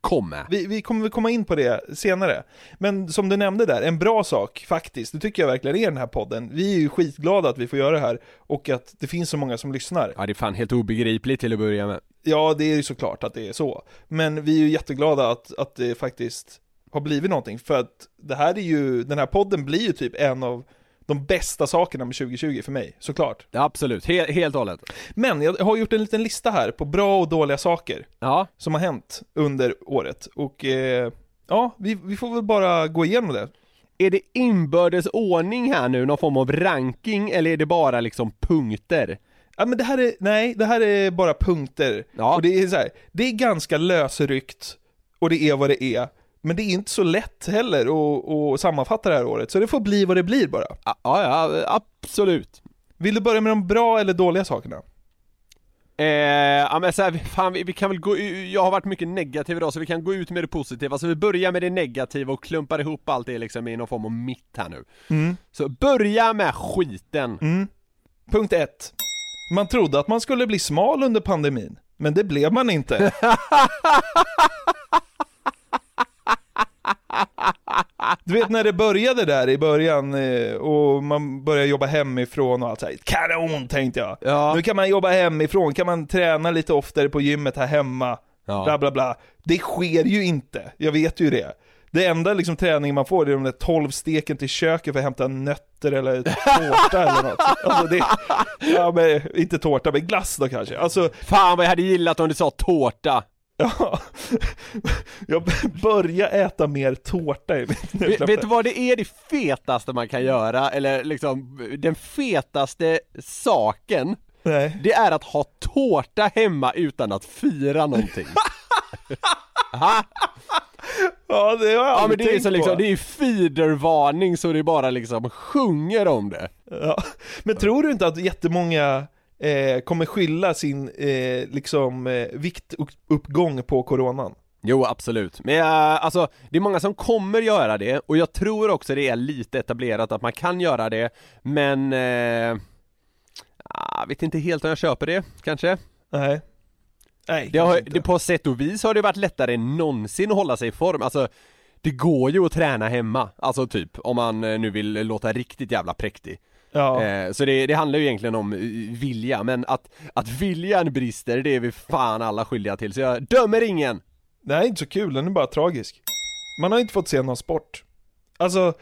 kom med. Vi, vi kommer väl komma in på det senare. Men som du nämnde där, en bra sak faktiskt, det tycker jag verkligen är den här podden. Vi är ju skitglada att vi får göra det här och att det finns så många som lyssnar. Ja det är fan helt obegripligt till att börja med. Ja, det är ju såklart att det är så. Men vi är ju jätteglada att, att det faktiskt har blivit någonting. För att det här är ju, den här podden blir ju typ en av de bästa sakerna med 2020 för mig, såklart. Ja, absolut, He helt och hållet. Men jag har gjort en liten lista här på bra och dåliga saker Ja, som har hänt under året. Och eh, ja, vi, vi får väl bara gå igenom det. är det inbördes ordning här nu, någon form av ranking, eller är det bara liksom punkter? Ja men det här är, nej, det här är bara punkter. Ja. Och det är så här, det är ganska lösryckt och det är vad det är. Men det är inte så lätt heller att, att sammanfatta det här året, så det får bli vad det blir bara. Ja, ja, absolut. Vill du börja med de bra eller dåliga sakerna? Eh, ja men så här, fan vi, vi kan väl gå jag har varit mycket negativ idag så vi kan gå ut med det positiva, så vi börjar med det negativa och klumpar ihop allt det liksom i någon form av mitt här nu. Mm. Så börja med skiten! Mm. Punkt ett. Man trodde att man skulle bli smal under pandemin, men det blev man inte. *laughs* Du vet när det började där i början eh, och man började jobba hemifrån och allt så här, kanon tänkte jag. Ja. Nu kan man jobba hemifrån, kan man träna lite oftare på gymmet här hemma. Ja. Bla bla bla. Det sker ju inte, jag vet ju det. Det enda liksom träning man får är de där 12 steken till köket för att hämta nötter eller tårta *laughs* eller något. Alltså det, ja men inte tårta, men glass då kanske. Alltså, Fan vad jag hade gillat om du sa tårta! Ja. *laughs* Jag börjar äta mer tårta i mitt Vet, vet du vad det är det fetaste man kan göra, eller liksom den fetaste saken? Nej. Det är att ha tårta hemma utan att fira någonting *laughs* Aha. Ja, det har jag Ja men det är så liksom, på. det är feedervarning så det bara liksom sjunger om det Ja. Men tror du inte att jättemånga eh, kommer skylla sin eh, liksom, eh, viktuppgång på coronan? Jo absolut, men jag, alltså det är många som kommer göra det och jag tror också det är lite etablerat att man kan göra det Men eh, jag vet inte helt om jag köper det kanske. Nej. Nej, det har, det, På sätt och vis har det varit lättare än någonsin att hålla sig i form, alltså Det går ju att träna hemma, alltså typ om man eh, nu vill låta riktigt jävla präktig Ja. eh, Så det, det handlar ju egentligen om eh, vilja, men att, att viljan brister det är vi fan alla skyldiga till, så jag dömer ingen! Det här är inte så kul, den är bara tragisk. Man har inte fått se någon sport. Alltså,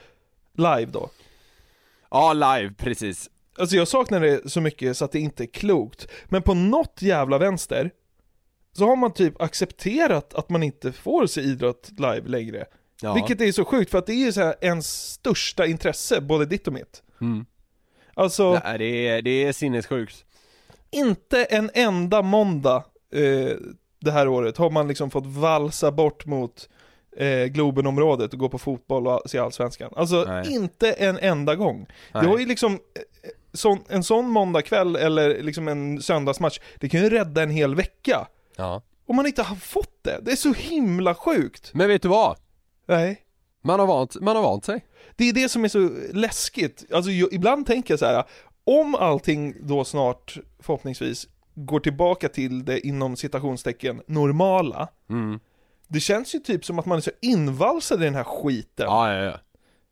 live då. Ja, live, precis Alltså jag saknar det så mycket så att det inte är klokt. Men på något jävla vänster så har man typ accepterat att man inte får se idrott live längre. ja. Vilket är så sjukt för att det är ju så här ens största intresse, både ditt och mitt. Mm. Alltså, Nej, det är, det är sinnessjukt inte en enda måndag eh, det här året har man liksom fått valsa bort mot eh, Globenområdet och gå på fotboll och se Allsvenskan. Alltså Nej. inte en enda gång. Nej. Det har ju liksom, eh, sån, en sån måndagkväll eller liksom en söndagsmatch, det kan ju rädda en hel vecka. Ja Om man inte har fått det, det är så himla sjukt. Men vet du vad? Nej. Man har vant, man har vant sig Det är det som är så läskigt. Alltså jag, ibland tänker jag så här, om allting då snart förhoppningsvis går tillbaka till det inom citationstecken normala. Mm. Det känns ju typ som att man är så invalsad i den här skiten. Ja, ja, ja.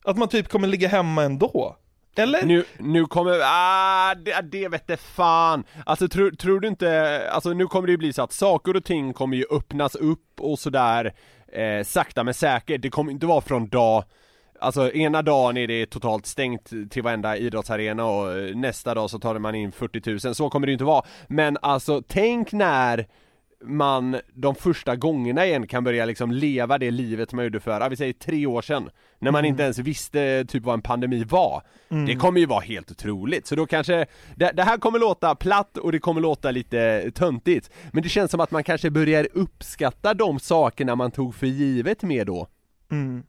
Att man typ kommer ligga hemma ändå. Eller? Nu, nu kommer, ah, det, det vette fan! Alltså tror, tror du inte, alltså nu kommer det ju bli så att saker och ting kommer ju öppnas upp och sådär eh, sakta men säkert, det kommer inte vara från dag Alltså ena dagen är det totalt stängt till varenda idrottsarena och eh, nästa dag så tar man in 40 000, så kommer det ju inte vara. Men alltså tänk när man de första gångerna igen kan börja liksom leva det livet man gjorde för, ja, vi säger tre år sedan När man Mm. inte ens visste typ vad en pandemi var Mm. Det kommer ju vara helt otroligt, så då kanske det, det här kommer låta platt och det kommer låta lite töntigt Men det känns som att man kanske börjar uppskatta de sakerna man tog för givet med då Mm.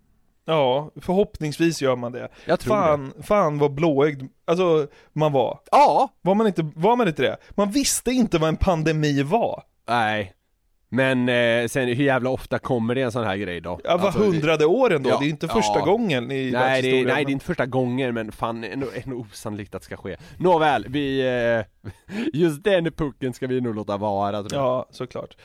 Ja, förhoppningsvis gör man det. Jag tror fan, fan vad blåögd, alltså man var. Ja! Var man inte, var man inte det? Man visste inte vad en pandemi var. Nej Men eh, sen hur jävla ofta kommer det en sån här grej då? Ja, var Alltså, det- hundrade åren då, Ja, det är inte första ja. gången i Nej det, är, nej det är inte första gången men fan ändå, ändå osannolikt att det ska ske Nåväl, vi, eh, *laughs* just den pucken ska vi nog låta vara tror jag Ja, såklart.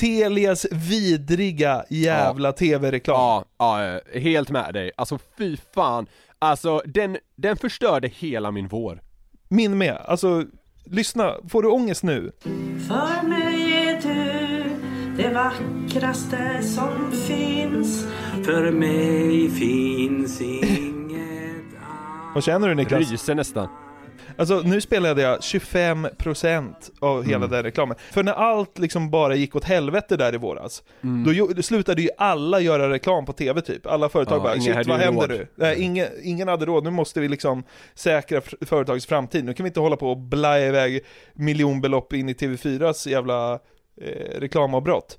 Telias vidriga jävla tv-reklam. Ja, ja, eh, helt med dig. Alltså fy fan. Alltså den, den förstörde hela min vår. Min med, alltså lyssna, får du ångest nu? För mig är det vackraste som finns. För mig finns inget Vad känner du Niklas? Ryser nästan. Alltså nu spelade jag 25% av hela Mm. den reklamen. För när allt liksom bara gick åt helvete där i våras, Mm. då, slutade ju alla göra reklam på tv typ. Alla företag Ja, bara, shit vad händer råd." nu? Nej, ingen, ingen hade råd, nu måste vi liksom säkra företagets framtid. Nu kan vi inte hålla på och blaja iväg miljonbelopp in i TV4s jävla eh, reklamavbrott.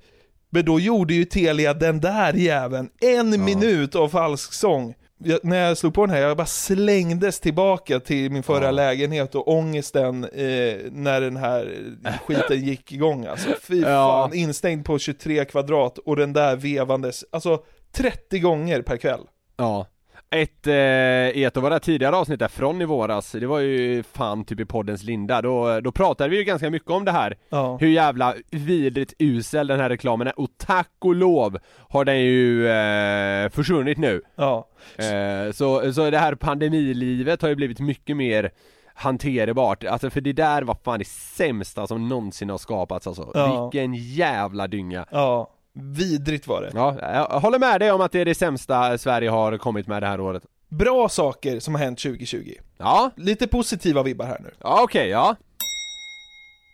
Men då gjorde ju Telia den där jäveln, en minut av falsk sång. Jag, när jag slog på den här, jag bara slängdes tillbaka till min förra lägenhet och ångesten eh, när den här skiten gick igång alltså. Fy Ja. fan, instängd på 23 kvadrat och den där vevandes, alltså 30 gånger per kväll. Ja. Ett, eh, i ett av våra tidigare avsnitt där från i våras, det var ju fan typ i poddens linda, då, då pratade vi ju ganska mycket om det här Ja. Hur jävla vidrigt usel den här reklamen är, och tack och lov har den ju eh, försvunnit nu Ja. Eh, så, så det här pandemilivet har ju blivit mycket mer hanterbart, alltså för det där var fan det sämsta som någonsin har skapats alltså. Ja. Vilken jävla dynga. Ja, vidrigt var det. Ja, jag håller med dig om att det är det sämsta Sverige har kommit med det här året. Bra saker som har hänt 2020. Ja. Lite positiva vibbar här nu. Ja okej, ja.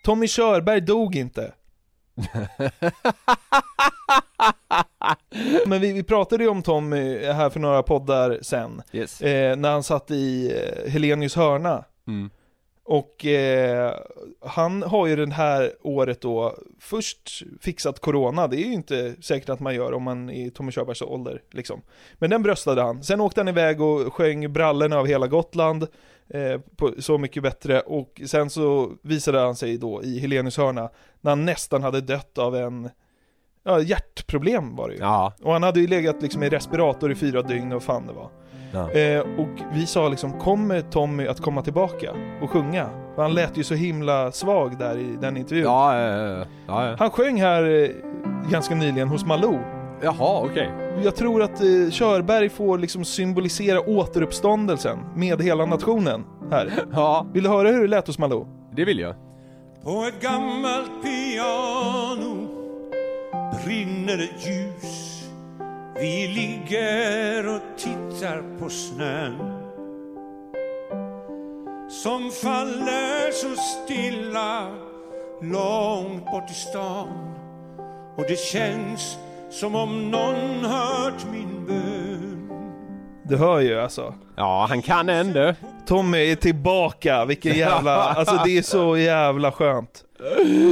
Tommy Körberg dog inte. *laughs* Men vi, vi pratade ju om Tommy här för några poddar sen. Yes. Eh, när han satt i eh, Helenius hörna. Mm. Och eh, han har ju det här året då först fixat corona, det är ju inte säkert att man gör om man är i Tommy Körbergs ålder liksom. Men den bröstade han. Sen åkte han iväg och sjöng brallorna av hela Gotland, eh, på Så mycket bättre. Och sen så visade han sig då i Helenius hörna, när han nästan hade dött av en Ja, hjärtproblem var det ju. Ja. Och han hade ju legat liksom i respirator i fyra dygn och fan det var. Ja. Eh, och vi sa liksom, kommer Tommy att komma tillbaka och sjunga? För han lät ju så himla svag där i den intervjun. Ja, ja, ja. Han sjöng här eh, ganska nyligen hos Malou. Jaha, okej. Jag tror att eh, Körberg får liksom symbolisera återuppståndelsen med hela nationen här. *laughs* Ja. Vill du höra hur det lät hos Malou? Det vill jag. På ett gammalt piano brinner ett ljus. Vi ligger och tittar på snön som faller så stilla långt bort i stan och det känns som om någon hört min bön. Du hör ju alltså. Ja, han kan ändå. Tommy är tillbaka, vilken jävla, alltså det är så jävla skönt.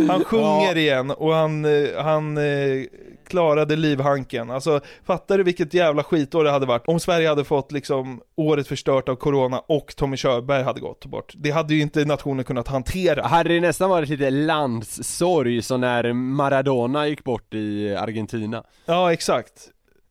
Han sjunger igen och han, eh, han eh, klarade livhanken. Alltså fattar du vilket jävla skitår det hade varit om Sverige hade fått liksom året förstört av corona och Tommy Körberg hade gått bort. Det hade ju inte nationen kunnat hantera. Hade det nästan varit lite landssorg så när Maradona gick bort i Argentina? Ja, exakt.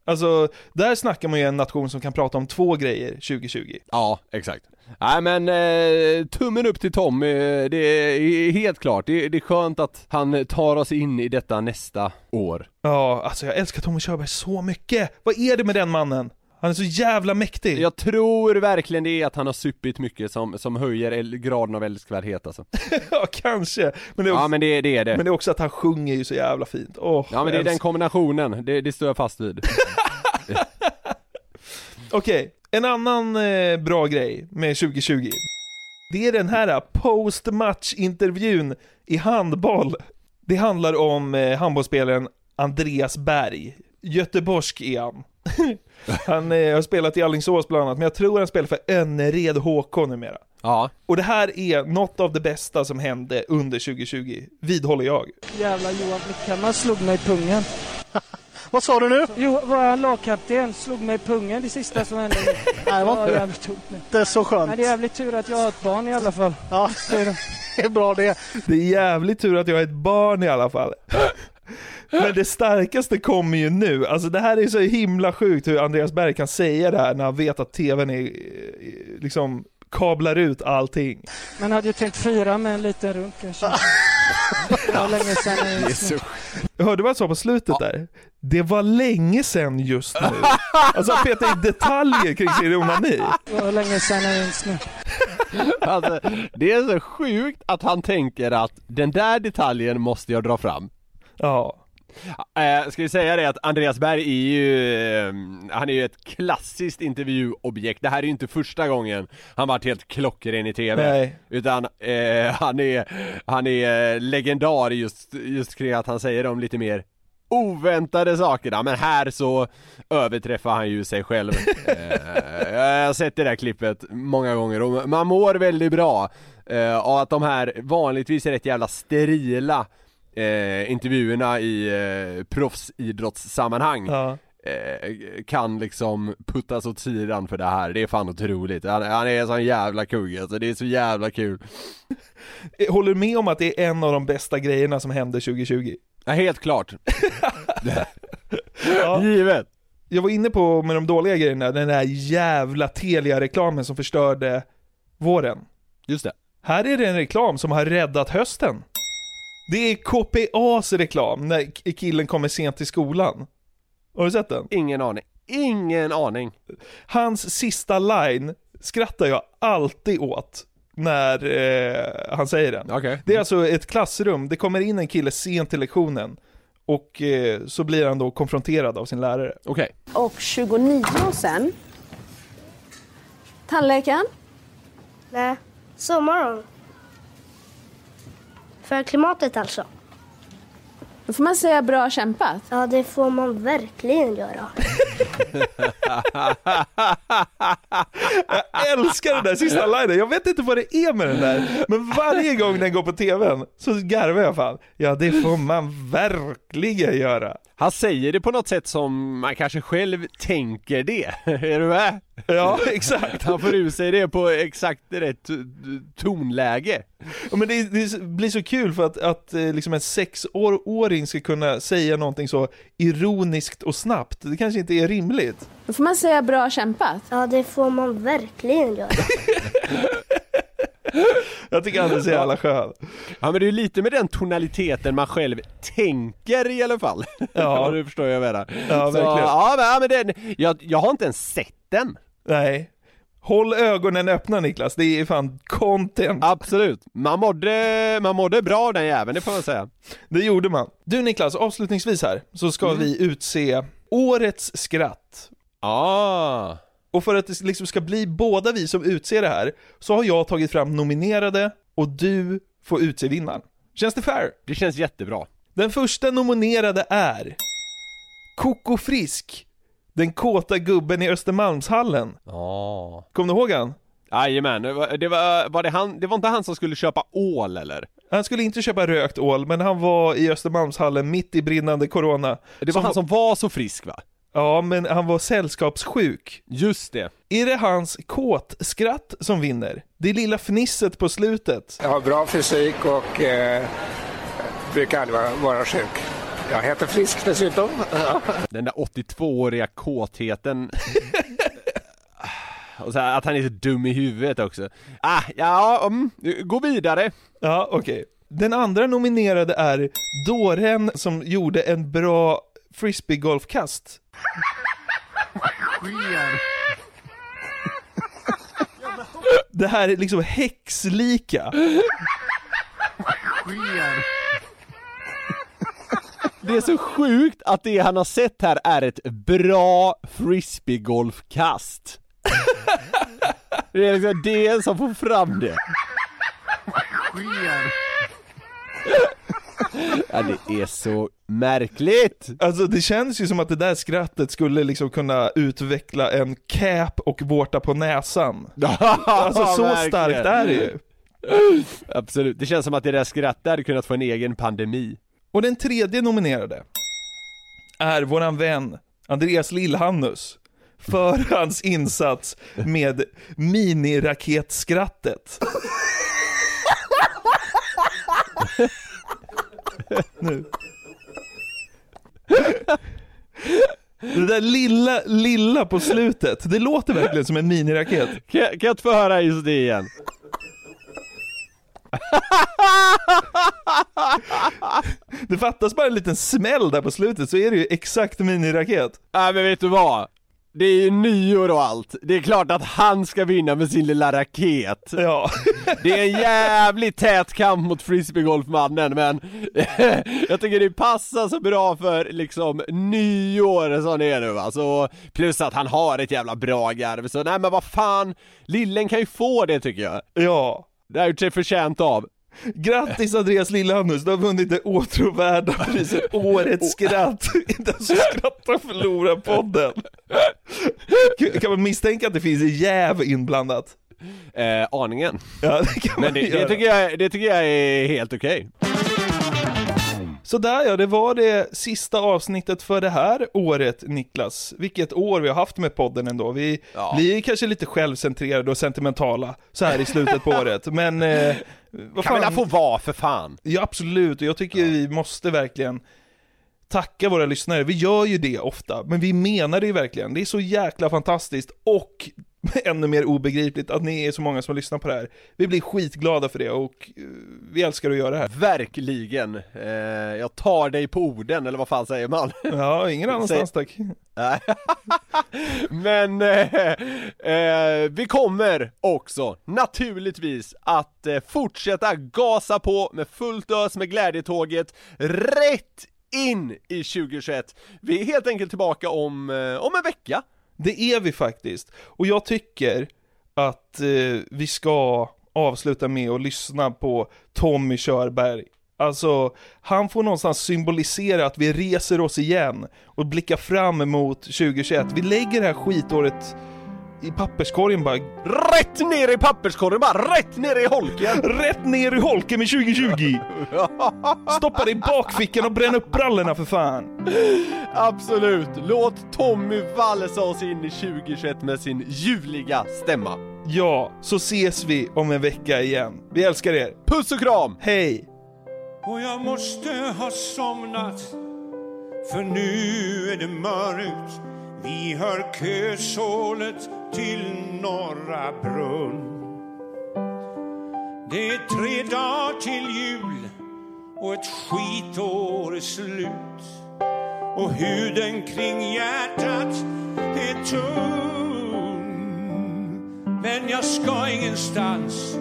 Alltså, där snackar man ju en nation som kan prata om två grejer 2020. Ja, exakt. Nej men eh, tummen upp till Tom, eh, det är helt klart. Det, det är skönt att han tar oss in i detta nästa år. Ja, alltså jag älskar Tommy Körberg så mycket. Vad är det med den mannen? Han är så jävla mäktig. Jag tror verkligen det är att han har supit mycket som, som höjer graden av älskvärdhet alltså. *laughs* ja, kanske. Men det är också, Ja men det, det är det. men det är också att han sjunger ju så jävla fint. Åh, Ja men det är den kombinationen, det, det står jag fast vid. *laughs* Okej, en annan eh, bra grej med 2020. Det är den här post-match-intervjun i handboll. Det handlar om eh, handbollsspelaren Andreas Berg. Göteborgsk är han. *laughs* han eh, har spelat i Alingsås bland annat, men jag tror han spelar för Önnered HK numera. Ja. Och det här är något av det bästa som hände under 2020, vidhåller jag. Jävla Johan Flickammar slog mig i pungen. *laughs* Vad sa du nu? Jo, vår lagkapten slog mig i pungen det sista som hände. *laughs* Nej, det var inte- jävligt. Det är så skönt. Men det är jävligt tur att jag har ett barn i alla fall. Ja, det är bra det. Det är jävligt tur att jag är ett barn i alla fall. Men det starkaste kommer ju nu, alltså det här är så himla sjukt hur Andreas Berg kan säga det här när han vet att tvn är, eh, liksom kablar ut allting. Men hade ju tänkt fira med en liten runk kanske. *laughs* Det var länge sedan just nu. Hörde du vad jag sa på slutet där? Det var länge sedan just nu. Alltså han petar i detaljer kring sin onani. Det var länge sedan jag minns nu. Alltså, det är så sjukt att han tänker att den där detaljen måste jag dra fram. Ja. Eh, ska vi säga det att Andreas Berg är ju, eh, han är ju ett klassiskt intervjuobjekt. Det här är ju inte första gången han varit helt klockren i TV. Nej. Utan eh, han är, han är legendar just, just kring att han säger de lite mer oväntade sakerna, men här så överträffar han ju sig själv. *laughs* eh, jag har sett det där klippet många gånger och man mår väldigt bra av att de här vanligtvis rätt jävla sterila eh, intervjuerna i eh, proffsidrottssammanhang Ja. eh, kan liksom puttas åt sidan för det här, det är fan otroligt. Han, han är en sån jävla kugg alltså, det är så jävla kul. Eh, Håller du med om att det är en av de bästa grejerna som hände 2020? Ja, helt klart. *laughs* Ja. Givet. Jag var inne på med de dåliga grejerna, den där jävla Telia-reklamen som förstörde våren. Just det. Här är det en reklam som har räddat hösten. Det är KPAs reklam när killen kommer sent till skolan. Har du sett den? Ingen aning. Ingen aning. Hans sista line skrattar jag alltid åt när eh, han säger den. Okej. Det är alltså ett klassrum, det kommer in en kille sent till lektionen och eh, så blir han då konfronterad av sin lärare. Okej. Och 29 sen. Tandläkaren? Nej, sommaren. För klimatet alltså. Då får man säga bra kämpat. Ja, det får man verkligen göra. Jag älskar den där sista linen, jag vet inte vad det är med den där, men varje gång den går på tvn så garvar jag fan. Ja, det får man verkligen göra. Han säger det på något sätt som man kanske själv tänker det, *laughs* är du med? Ja, *laughs* exakt. Han får ur sig det på exakt rätt tonläge. Ja, men det, det blir så kul för att, att eh, liksom en sexåring ska kunna säga någonting så ironiskt och snabbt. Det kanske inte är rimligt. Då får man säga bra kämpat. Ja, det får man verkligen göra. *laughs* Jag tycker han är så jävla skön. Ja men det är lite med den tonaliteten man själv tänker i alla fall. Ja. *laughs* du förstår jag menar. Ja, Så, verkligen. ja men, ja, men den, jag, jag har inte ens sett den. Nej. Håll ögonen öppna Niklas, det är fan content. Absolut. Man mådde, man mådde bra den jäveln, det får man säga. Det gjorde man. Du Niklas, avslutningsvis här så ska Mm. vi utse årets skratt. Ah. Och för att det liksom ska bli båda vi som utser det här så har jag tagit fram nominerade och du får utse vinnaren. Känns det fair? Det känns jättebra. Den första nominerade är Koko Frisk, den kåta gubben i Östermalmshallen. Ja. Kommer du ihåg han? Jajamän, det var, det var, var det han, det var inte han som skulle köpa ål eller? Han skulle inte köpa rökt ål, men han var i Östermalmshallen mitt i brinnande corona. Det var han som var så frisk va? Ja, men han var sällskapssjuk. Just det. Är det hans kåtskratt som vinner? Det lilla fnisset på slutet? Jag har bra fysik och eh, brukar aldrig vara, vara sjuk. Jag heter Frisk dessutom. Den där 82-åriga kåtheten. *laughs* Och så här, att han är så dum i huvudet också. Ah, ja, mm, gå vidare. Ja, okej. Den andra nominerade är dåren som gjorde en bra frisbeegolfkast. Det här är liksom häxlika. Det är så sjukt att det han har sett här är ett bra frisbeegolfkast. *laughs* Det är liksom det som får fram det. Ja, det är så märkligt! Alltså det känns ju som att det där skrattet skulle liksom kunna utveckla en cap och vårta på näsan. *laughs* Alltså så verkligen. starkt är det ju. Absolut, det känns som att det där skrattet hade kunnat få en egen pandemi. Och den tredje nominerade är våran vän Andreas Lillhannus för hans insats med miniraketskrattet. nu. Det där lilla, lilla på slutet, det låter verkligen som en miniraket. Kan jag, kan jag inte få höra just det igen? Det fattas bara en liten smäll där på slutet så är det ju exakt miniraket. Nej men vet du vad? Det är ju nyår och allt, det är klart att han ska vinna med sin lilla raket. Ja. *laughs* Det är en jävligt tät kamp mot frisbeegolfmannen men *laughs* Jag tycker det passar så bra för liksom nyår som det är nu alltså Plus att han har ett jävla bra garv. Så nej men vad fan. Lillen kan ju få det tycker jag. Ja Det har gjort sig förtjänt av Grattis Andreas Lillhannus, du har vunnit det åtråvärda priset Årets skratt. Den som skrattar förlorar podden. Kan man misstänka att det finns jäv inblandat? Eh, aningen Ja, det Men det, det, tycker jag, det tycker jag är helt okej Så där ja, det var det sista avsnittet för det här året Niklas. Vilket år vi har haft med podden ändå. Vi Ja. blir kanske lite självcentrerade och sentimentala så här i slutet på *laughs* året. Men eh, vad Kan väl få vara för fan Ja absolut, och jag tycker vi måste verkligen tacka våra lyssnare. Vi gör ju det ofta, men vi menar det ju verkligen. Det är så jäkla fantastiskt och *laughs* ännu mer obegripligt att ni är så många som lyssnar på det här. Vi blir skitglada för det och eh, vi älskar att göra det här. Verkligen! Eh, jag tar dig på orden, eller vad fan säger man? *laughs* Ja, ingen annanstans tack. Nej. *laughs* Men eh, eh, vi kommer också naturligtvis att eh, fortsätta gasa på med fullt ös med glädjetåget rätt in i 2021. Vi är helt enkelt tillbaka om, eh, om en vecka. Det är vi faktiskt. Och jag tycker att eh, vi ska avsluta med att lyssna på Tommy Körberg. Alltså, han får någonstans symbolisera att vi reser oss igen och blickar fram emot 2021. Vi lägger det här skitåret i papperskorgen bara. Rätt ner i papperskorgen bara, rätt ner i holken! Rätt ner i holken med 2020! *laughs* Stoppa det i bakfickan och bränn upp brallorna för fan! Absolut! Låt Tommy valsa oss in i 2021 med sin ljuvliga stämma. Ja, så ses vi om en vecka igen. Vi älskar er! Puss och kram! Hej! Och jag måste ha somnat För nu är det mörkt Vi hör kösålet till Norra Brunn. Det är tre dagar till jul och ett skitår är slut. Och huden kring hjärtat är tunn. Men jag ska ingenstans.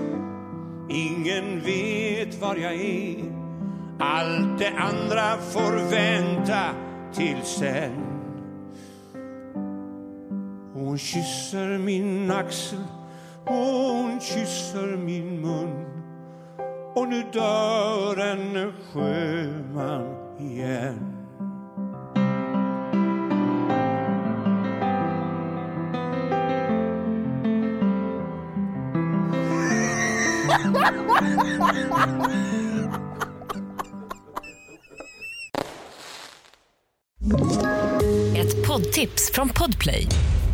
Ingen vet var jag är. Allt det andra får vänta till sen. Hon kysser min axel och hon kysser min mun och nu dör en sjöman igen Ett poddtips från Podplay.